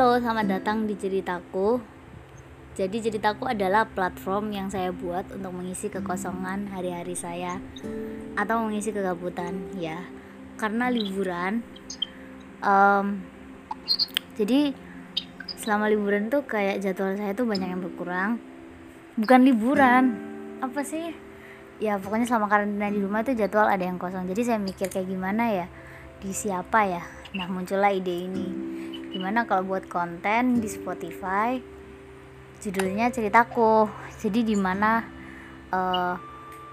Halo, selamat datang di ceritaku. Jadi ceritaku adalah platform yang saya buat untuk mengisi kekosongan hari-hari saya atau mengisi kegabutan ya. Karena liburan, em, jadi selama liburan tuh kayak jadwal saya tuh banyak yang berkurang. Bukan liburan, apa sih? Ya pokoknya selama karantina di rumah tuh jadwal ada yang kosong. Jadi saya mikir kayak gimana ya di siapa ya. Nah muncullah ide ini. Gimana kalau buat konten di Spotify? Judulnya ceritaku. Jadi di mana uh,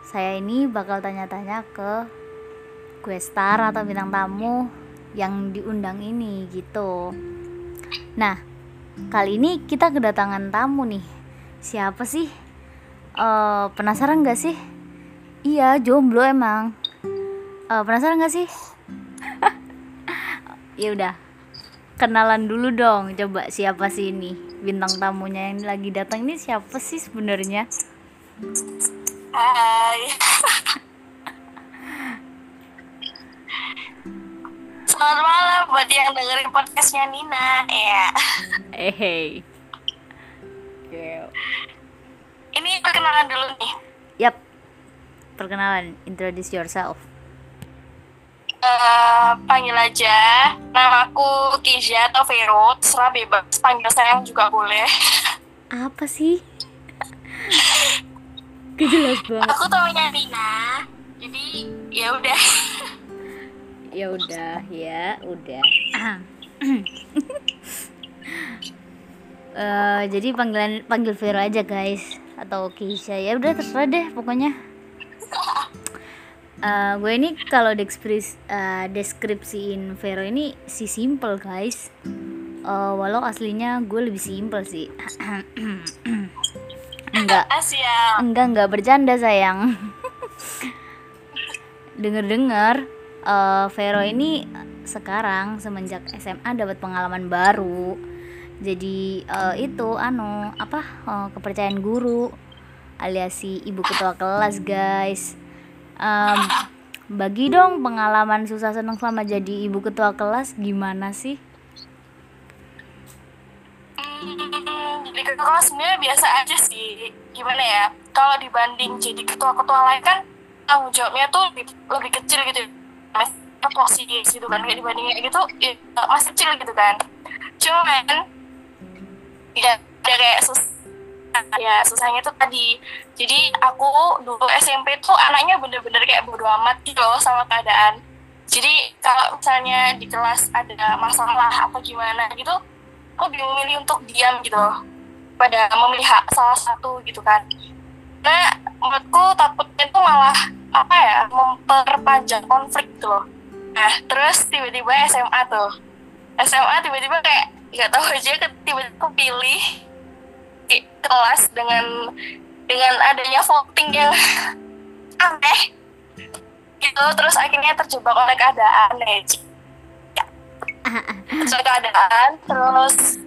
saya ini bakal tanya-tanya ke gue star atau bintang tamu yang diundang ini gitu. Nah kali ini kita kedatangan tamu nih. Siapa sih? Uh, penasaran gak sih? Iya jomblo emang. Uh, penasaran gak sih? Ya udah kenalan dulu dong coba siapa sih ini bintang tamunya yang lagi datang ini siapa sih sebenarnya Hai. Selamat malam buat yang dengerin podcastnya Nina ya. eh hey. Ini perkenalan dulu nih. yap perkenalan introduce yourself Eh, panggil aja nama aku Kizia atau Vero, terserah bebas. Panggil sayang juga boleh. apa sih kejelas banget Aku temannya Nina. Jadi ya udah. ya udah ya udah Eh, jadi panggilan panggil Vero aja guys atau Keisha ya udah terserah deh pokoknya Eh, gue ini kalau dekspris eh, deskripsiin Vero ini si simple guys Eh, walau aslinya gue lebih simple sih enggak. Enggak, enggak bercanda sayang. Dengar-dengar eh, Vero ini sekarang semenjak SMA dapat pengalaman baru. Jadi eh, itu anu apa eh, kepercayaan guru alias si ibu ketua kelas guys. Em, bagi dong pengalaman susah seneng selama jadi ibu ketua kelas gimana sih? Hmm, jadi ketua sebenarnya biasa aja sih. Gimana ya? Kalau dibanding jadi ketua-ketua lain kan tanggung jawabnya tuh lebih, lebih kecil gitu. Mas sih gitu kan kayak dibanding kayak gitu ya, masih kecil gitu kan. Cuman ya ada kayak sus ya susahnya tuh tadi. Jadi aku dulu SMP tuh anaknya bener-bener kayak bodo amat gitu loh sama keadaan. Jadi kalau misalnya di kelas ada masalah apa gimana gitu, aku lebih memilih untuk diam gitu loh pada memilih salah satu gitu kan nah menurutku takutnya itu malah apa ya memperpanjang konflik gitu loh nah terus tiba-tiba SMA tuh SMA tiba-tiba kayak nggak tahu aja tiba-tiba pilih kelas dengan dengan adanya voting yang aneh. Gitu terus akhirnya terjebak oleh keadaan ya. Terjebak keadaan terus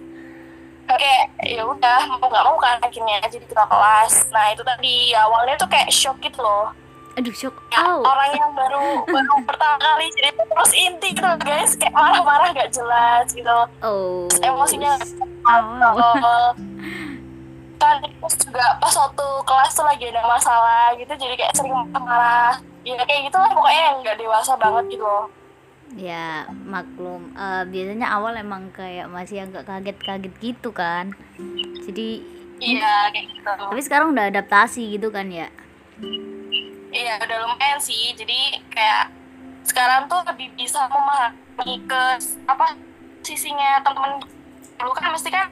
kayak ya udah mau nggak mau kan akhirnya jadi kita kelas. Nah itu tadi awalnya tuh kayak shock gitu loh. Aduh shock. Ya, Au. orang yang baru baru pertama kali jadi terus inti gitu guys kayak marah-marah gak jelas gitu. Oh. Terus emosinya kontrol kan terus juga pas waktu kelas tuh lagi ada masalah gitu jadi kayak sering marah ya kayak gitu lah pokoknya yang nggak dewasa banget gitu loh. Ya maklum. Eh, Biasanya awal emang kayak masih agak kaget-kaget gitu kan. Jadi iya kayak gitu. Tapi sekarang udah adaptasi gitu kan ya? Iya udah lumayan sih. Jadi kayak sekarang tuh lebih bisa memahami ke apa sisinya teman-teman dulu kan mesti kan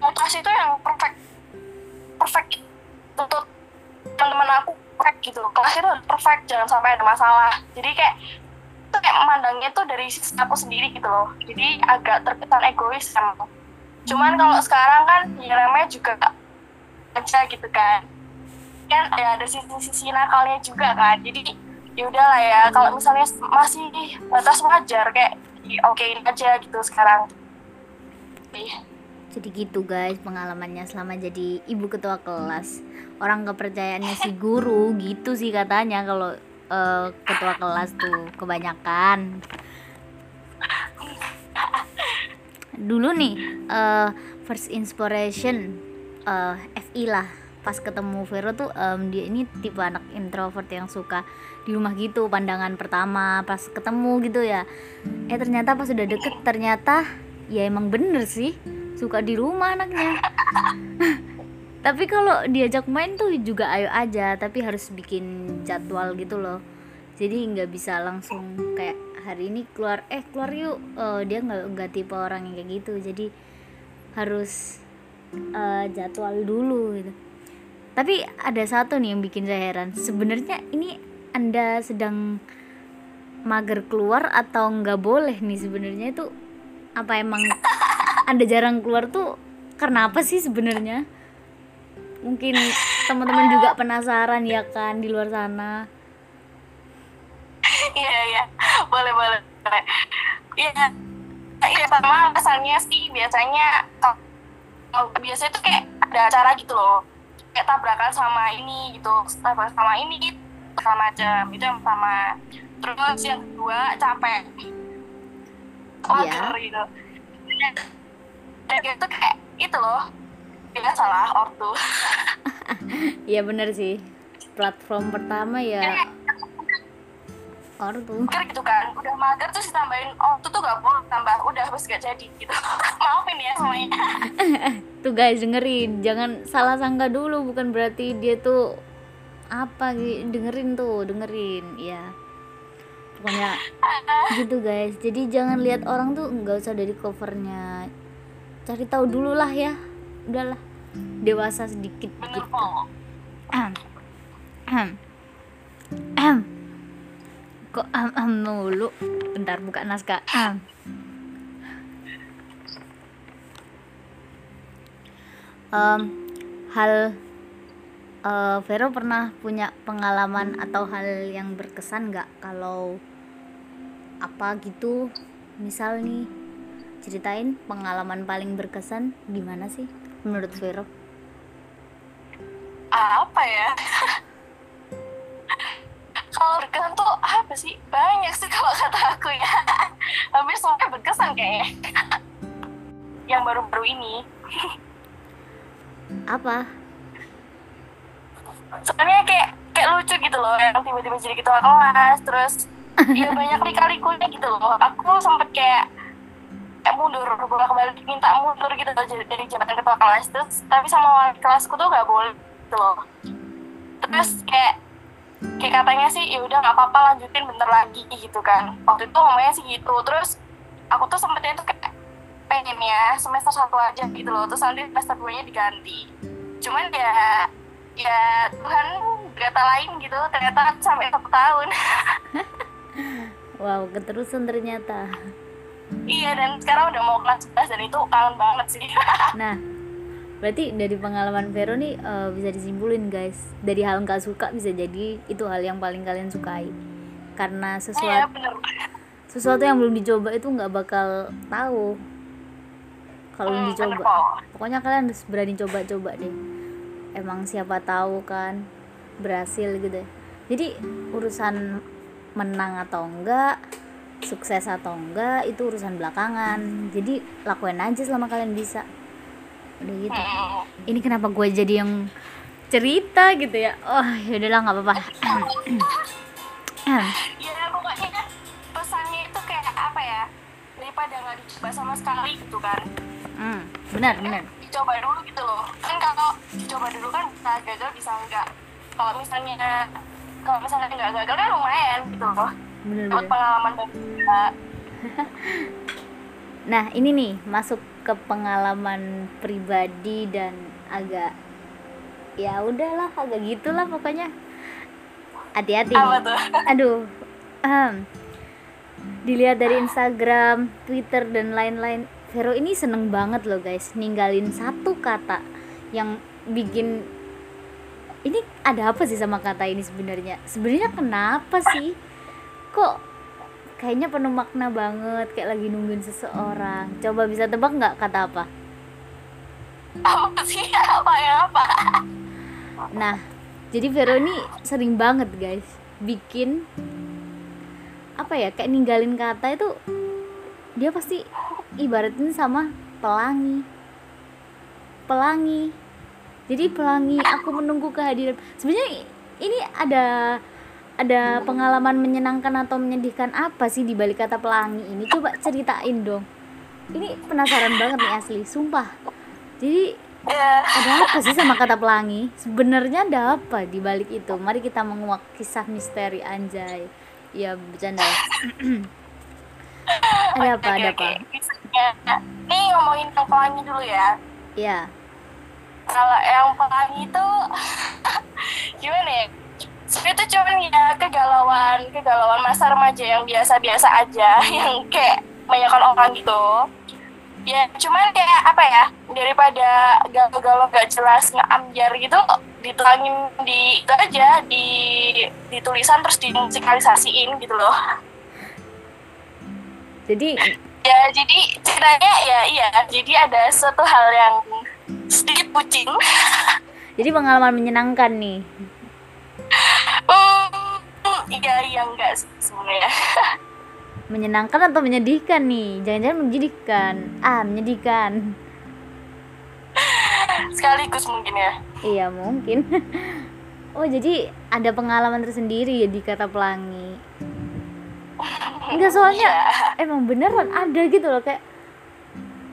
mutasi itu yang perfect gitu kelas itu harus perfect jangan sampai ada masalah. Jadi kayak itu kayak memandangnya tuh dari sisi aku sendiri gitu loh. Jadi agak terkesan egois emang. Cuman kalau sekarang kan ya namanya juga aja gitu kan. Kan ya ada sisi-sisi nakalnya juga kan. Jadi ya udahlah ya kalau misalnya masih batas wajar kayak okein aja gitu sekarang. Iya. Jadi gitu guys pengalamannya selama jadi ibu ketua kelas. Orang kepercayaannya si guru gitu sih katanya kalau eh, ketua kelas tuh kebanyakan. Dulu nih uh, first inspiration uh, FI lah. Pas ketemu Vero tuh um, dia ini tipe anak introvert yang suka di rumah gitu pandangan pertama pas ketemu gitu ya. Eh ternyata pas udah deket ternyata ya emang bener sih suka di rumah anaknya. Tapi kalau diajak main tuh juga ayo aja tapi harus bikin jadwal gitu loh. Jadi nggak bisa langsung kayak hari ini keluar eh keluar yuk. Uh, dia nggak nggak tipe orang yang kayak gitu. Jadi harus uh, jadwal dulu gitu. Tapi ada satu nih yang bikin saya heran. Sebenarnya ini anda sedang mager keluar atau nggak boleh nih sebenarnya? Itu apa emang anda jarang keluar tuh karena apa sih sebenarnya? Mungkin teman-teman juga penasaran ya kan di luar sana. Iya iya. Boleh boleh. Iya. Iya sama asalnya sih biasanya kalau biasanya tuh kayak ada acara gitu loh. Kayak tabrakan sama ini gitu. Tabrakan sama ini gitu sama macam. Itu yang pertama. Terus yang kedua capek. Iya. gitu dan itu kayak itu loh. Dia salah ortu. Iya bener sih. Platform pertama ya. Ortu. Mager gitu kan udah mager terus ditambahin ortu tuh gak boleh tambah udah harus gak jadi gitu. Maafin ya semuanya. Tuh guys dengerin. Jangan salah sangka dulu bukan berarti dia tuh apa dengerin tuh dengerin ya pokoknya gitu guys. Jadi jangan lihat orang tuh nggak usah dari covernya cari tahu dulu lah ya. Udahlah dewasa sedikit gitu kok am am mulu? Bentar buka naskah. Ahem. Em, hal eh, Vero pernah punya pengalaman atau hal yang berkesan nggak? Kalau apa gitu misal nih ceritain pengalaman paling berkesan gimana sih menurut Vero? Apa ya? Kalau berkesan tuh apa sih? Banyak sih kalau kata aku ya. Hampir semuanya berkesan kayaknya. Yang baru-baru ini. Apa? Soalnya kayak kayak lucu gitu loh yang tiba-tiba jadi ketua kelas terus ya banyak lika-likunya gitu loh. Aku sempet kayak mundur bolak balik minta mundur gitu dari jabatan ketua kelas. Terus tapi sama kelasku tuh gak boleh gitu loh. Terus kayak kayak katanya sih ya udah nggak apa-apa lanjutin bentar lagi gitu kan. Waktu itu ngomongnya sih gitu. Terus aku tuh sempetnya tuh kayak pengen ya semester satu aja gitu loh. Terus nanti semester 2 nya diganti. Cuman ya ya Tuhan berkata lain gitu ternyata sampai satu tahun. Wow keterusan ternyata iya dan sekarang udah mau kelas 11 dan itu kangen banget sih Nah, berarti dari pengalaman Vero nih eh, bisa disimpulin guys, dari hal nggak suka bisa jadi itu hal yang paling kalian sukai. Karena iya sesuatu bener sesuatu yang belum dicoba itu nggak bakal tahu kalau Hmm, bener dicoba. kok. Pokoknya kalian harus berani coba-coba deh. Emang siapa tahu kan berhasil gitu. Jadi urusan menang atau enggak, sukses atau enggak itu urusan belakangan. Jadi lakuin aja selama kalian bisa. Udah gitu. Ini kenapa gue jadi yang cerita gitu ya? Oh, yaudahlah nggak apa-apa. ya pokoknya pesannya itu kayak apa ya daripada nggak dicoba sama sekali gitu kan hmm, benar, benar. dicoba dulu gitu loh kan kalau dicoba dulu kan bisa gagal bisa enggak kalau misalnya kalau misalnya nggak gagal kan lumayan gitu loh Benar, dapat benar. pengalaman baru Nah, ini nih masuk ke pengalaman pribadi dan agak ya udahlah agak gitulah pokoknya. Hati-hati. Aduh. ahem. dilihat dari Instagram, Twitter dan lain-lain, Vero ini seneng banget loh guys ninggalin satu kata yang bikin ini ada apa sih sama kata ini sebenarnya? Sebenarnya kenapa sih? Kok kayaknya penuh makna banget kayak lagi nungguin seseorang. Coba bisa tebak nggak kata apa? apa sih? Apa ya apa? Nah, jadi Vero ini sering banget guys bikin apa ya kayak ninggalin kata itu dia pasti ibaratin sama pelangi. Pelangi. Jadi pelangi aku menunggu kehadiran. Sebenarnya ini ada ada pengalaman menyenangkan atau menyedihkan apa sih di balik kata pelangi ini? Coba ceritain dong. Ini penasaran banget nih asli sumpah. Jadi ada apa sih sama kata pelangi? Sebenarnya ada apa di balik itu? Mari kita menguak kisah misteri anjay. Ya bercanda ada apa ada apa? Nih ngomongin yang pelangi dulu ya. ya Kalau yang pelangi itu gimana ya? Sebenarnya itu cuman ya kegalauan, kegalauan masa remaja yang biasa-biasa aja, yang kayak banyak orang gitu. Ya, cuman kayak apa ya? Daripada galau-galau gak jelas ngeambiar gitu, dituangin di itu aja di di tulisan terus dimusikalisasiin gitu loh. jadi Ya, jadi ceritanya ya iya, jadi ada suatu hal yang sedikit bucin. jadi pengalaman menyenangkan nih Hmm, iya iya enggak sebenarnya. menyenangkan atau menyedihkan nih? Jangan-jangan menyedihkan ah menyedihkan. Sekaligus mungkin ya. iya mungkin. Oh jadi ada pengalaman tersendiri ya di kata pelangi? Enggak soalnya Iya. emang beneran ada gitu loh kayak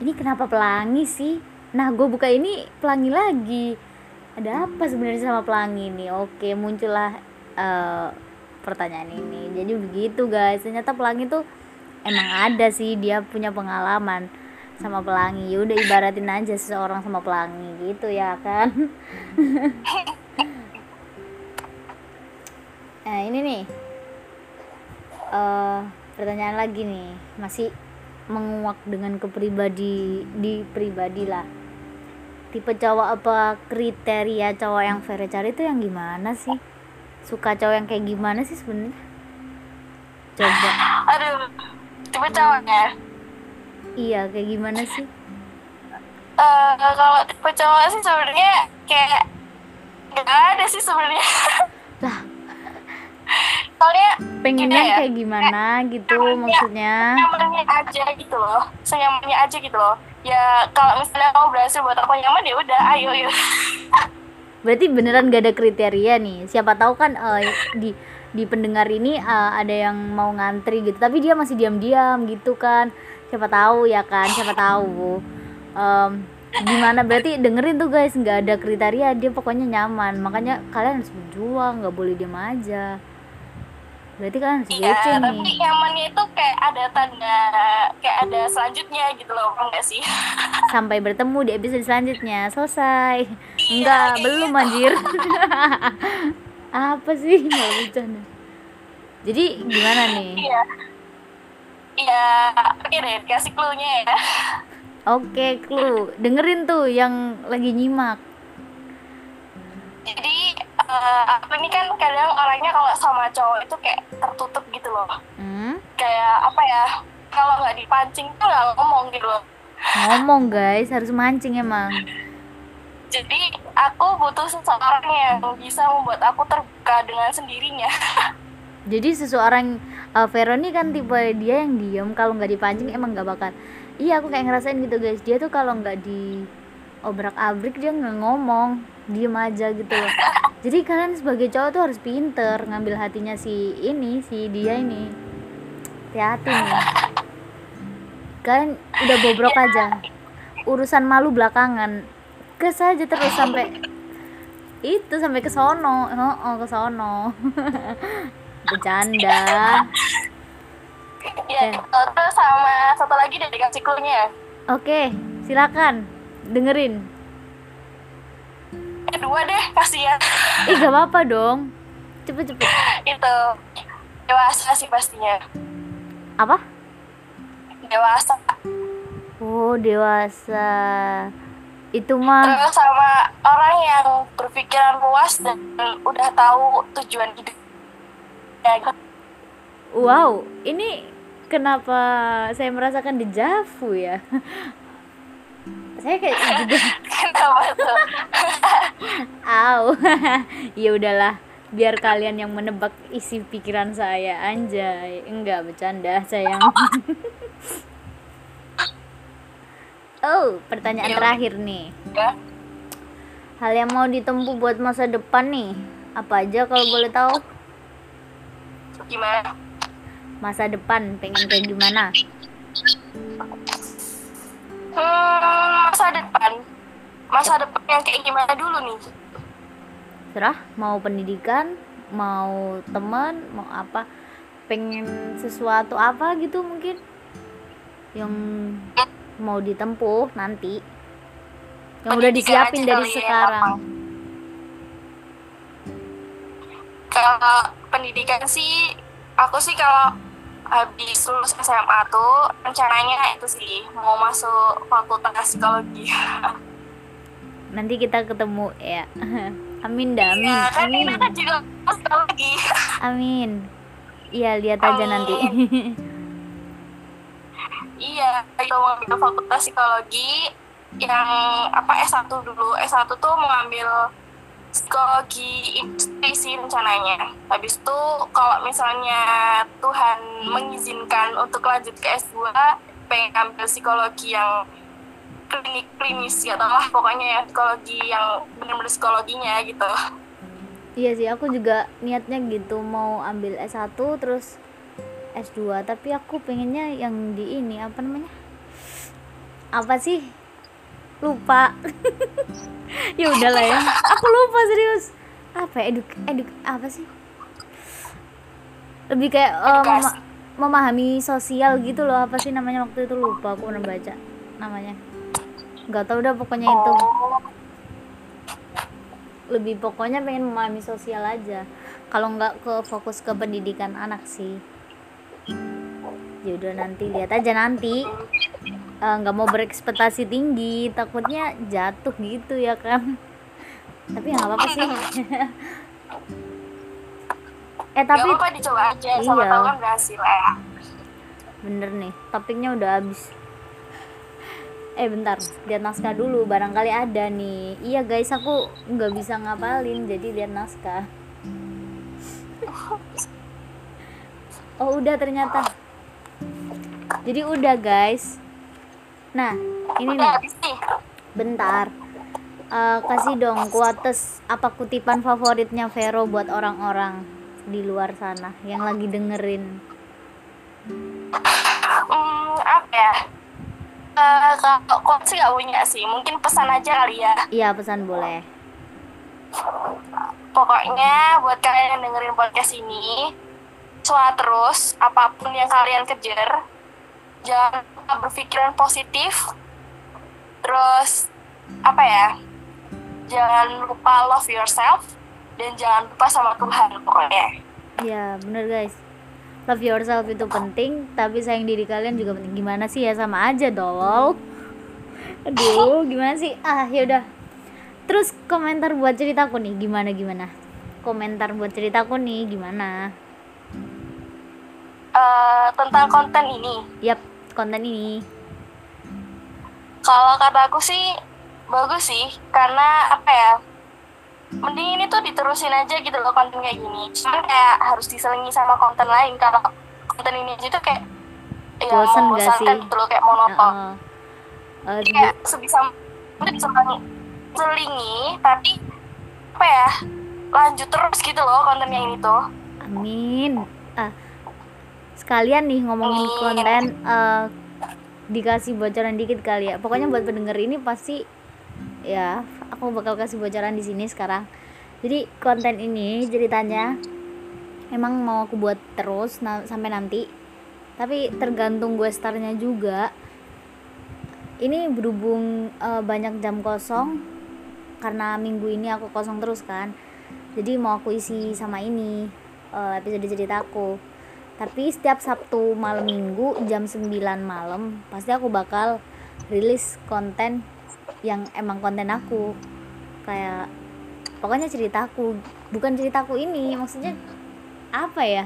ini kenapa pelangi sih? Nah gue buka ini pelangi lagi. Ada apa sebenarnya sama pelangi ini? Oke muncullah eh, pertanyaan ini. Jadi begitu guys. Ternyata pelangi tuh emang ada sih. Dia punya pengalaman sama pelangi. Ya udah ibaratin aja seseorang sama pelangi. Gitu ya kan? Nah ini nih. Eh pertanyaan lagi nih. Masih menguak dengan kepribadi di pribadi lah. Tipe cowok apa kriteria cowok yang Vera cari itu yang gimana sih suka cowok yang kayak gimana sih sebenarnya coba Aduh, tipe cowoknya. iya kayak gimana sih Eh kalau tipe cowok sih sebenarnya kayak nggak ada sih sebenarnya. lah Soalnya pengennya ya, kayak gimana gitu nyamannya- maksudnya nyamannya aja gitu loh, senyamannya aja gitu loh. Ya kalau misalnya kamu berhasil buat aku nyaman ya udah, ayo yuk. berarti beneran gak ada kriteria nih. Siapa tahu kan eh, di di pendengar ini eh, ada yang mau ngantri gitu. Tapi dia masih diam-diam gitu kan. Siapa tahu ya kan siapa tahu. Em, gimana? Berarti dengerin tuh guys nggak ada kriteria. Dia pokoknya nyaman. Makanya kalian harus berjuang nggak boleh diam aja berarti kalian harus Iya, gece tapi nih nyamannya itu kayak ada tanda, kayak ada selanjutnya gitu loh, enggak sih? sampai bertemu di episode selanjutnya. Selesai. Iya, enggak kayak belum gitu. anjir. Apa sih? Nggak bercanda. Jadi gimana nih? Iya. Iya, oke deh, kasih clue-nya ya. oke clue. Dengerin tuh yang lagi nyimak. Jadi, eh, aku ini kan kadang orangnya kalau sama cowok itu kayak tertutup gitu loh. hmm? Kayak apa ya, kalau nggak dipancing tuh nggak ngomong gitu loh. ngomong guys harus mancing emang Jadi, aku butuh seseorang yang bisa membuat aku terbuka dengan sendirinya. jadi seseorang uh, Vero ini kan tipe dia yang diem kalau nggak dipancing emang nggak bakal iya aku kayak ngerasain gitu guys dia tuh kalau nggak di obrak abrik dia nggak ngomong diem aja gitu loh. Jadi kalian sebagai cowok tuh harus pinter ngambil hatinya si ini si dia ini. Hati-hati nih. Kalian udah bobrok aja. Urusan malu belakangan. Ke saja terus sampai itu sampai ke sono. Oh, oh ke sono. Bercanda. Ya, gitu. terus sama satu lagi deh dikasih clue-nya. oke silakan dengerin Kedua deh, kasihan. ih gak apa-apa dong cepet cepet itu dewasa sih pastinya. apa Dewasa. oh dewasa itu mah Terus sama orang yang berpikiran luas dan udah tahu tujuan hidup. Ya, wow ini kenapa saya merasakan dejavu ya saya kayak juga Kenapa tuh? Au. ya udahlah, biar kalian yang menebak isi pikiran saya anjay. Enggak bercanda, sayang. Oh, pertanyaan Iya. terakhir nih. ya Hal yang mau ditempuh buat masa depan nih, apa aja kalau boleh tahu? gimana Masa depan pengen kayak gimana? Hmm, masa depan masa depan yang kayak gimana dulu nih Serah, mau pendidikan, mau teman, mau apa? Pengen sesuatu apa gitu mungkin yang mau ditempuh nanti. Yang udah disiapin dari ya, sekarang. kalau pendidikan sih aku sih kalau habis lulus SMA tuh rencananya itu sih mau masuk fakultas psikologi Nanti kita ketemu ya. Amin dah, amin. ya kan Amin. kan juga psikologi Amin. Iya, lihat aja Amin. nanti. iya itu mau ambil fakultas psikologi yang apa S1 dulu S1 tuh mau industri sih rencananya habis itu kalau misalnya Tuhan mengizinkan untuk lanjut ke S2 pengen ambil psikologi yang klinik klinis ya lah pokoknya yang psikologi yang benar-benar psikologinya gitu Iya sih, aku juga niatnya gitu mau ambil S1 terus S2, tapi aku pengennya yang di ini apa namanya? Apa sih? Lupa. ya udahlah ya. Aku lupa serius. Apa ya? eduk eduk apa sih? Lebih kayak mema- Edukasi. memahami sosial gitu loh. Apa sih namanya waktu itu lupa aku pernah baca namanya. Gak tau udah pokoknya itu. oh lebih pokoknya pengen memahami sosial aja kalau nggak ke fokus ke pendidikan anak sih ya udah nanti lihat aja nanti Eh, nggak mau berekspektasi tinggi takutnya jatuh gitu ya kan tapi ya nggak apa-apa sih. Eh tapi tapi apa dicoba aja sama Iya. tahu kan berhasil ya. Bener nih topiknya udah habis. Eh bentar lihat naskah dulu barangkali ada nih. Iya guys aku nggak bisa ngapalin jadi lihat naskah. Oh udah ternyata. Jadi udah guys nah ini nih. Bentar. Eh, kasih dong quotes apa kutipan favoritnya Vero buat orang-orang di luar sana yang lagi dengerin. Hmm, apa ya? Eh, kalau sih gak punya sih, mungkin pesan aja kali ya. iya pesan boleh. Pokoknya buat kalian yang dengerin podcast ini, semangat terus, apa pun yang kalian kejar, jangan berpikiran positif, terus apa ya? Jangan lupa love yourself dan jangan lupa sama Tuhan pokoknya. Ya bener guys. Love yourself itu penting Tapi sayang diri kalian juga penting. Gimana sih? Ya sama aja dong. Aduh gimana sih? Ah yaudah Terus komentar buat ceritaku nih Gimana gimana? Komentar buat ceritaku nih Gimana Eh, tentang konten ini, Yap konten ini Kalau kata aku sih bagus sih, karena apa ya? Mending ini tuh diterusin aja gitu loh konten kayak gini. Cuman kayak harus diselingi sama konten lain. Kalau konten ini aja tuh kayak ya Bosen gak sih? gitu loh kayak monoton. Heeh. Eh, Jadi kayak sebisa mungkin selingi, tapi apa ya? Lanjut terus gitu loh konten yang ini tuh. Amin. Ah, sekalian nih ngomongin Amin. konten eh, dikasih bocoran dikit kali ya. Pokoknya buat pendengar ini pasti ya aku bakal kasih bocoran di sini sekarang. Jadi konten ini ceritanya emang mau aku buat terus na- sampai nanti. Tapi tergantung gue startnya juga. Ini berhubung eh, banyak jam kosong karena minggu ini aku kosong terus kan. Jadi mau aku isi sama ini eh, episode ceritaku tapi setiap Sabtu malam minggu jam 9 malam pasti aku bakal rilis konten yang emang konten aku. Kayak pokoknya ceritaku bukan ceritaku ini maksudnya apa ya?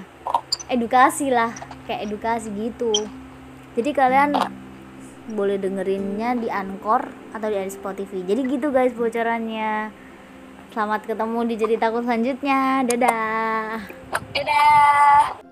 Edukasi lah kayak edukasi gitu. Jadi kalian boleh dengerinnya di Anchor atau di Spotify. Jadi gitu guys bocorannya. Selamat ketemu di ceritaku selanjutnya. Dadah. Dadah.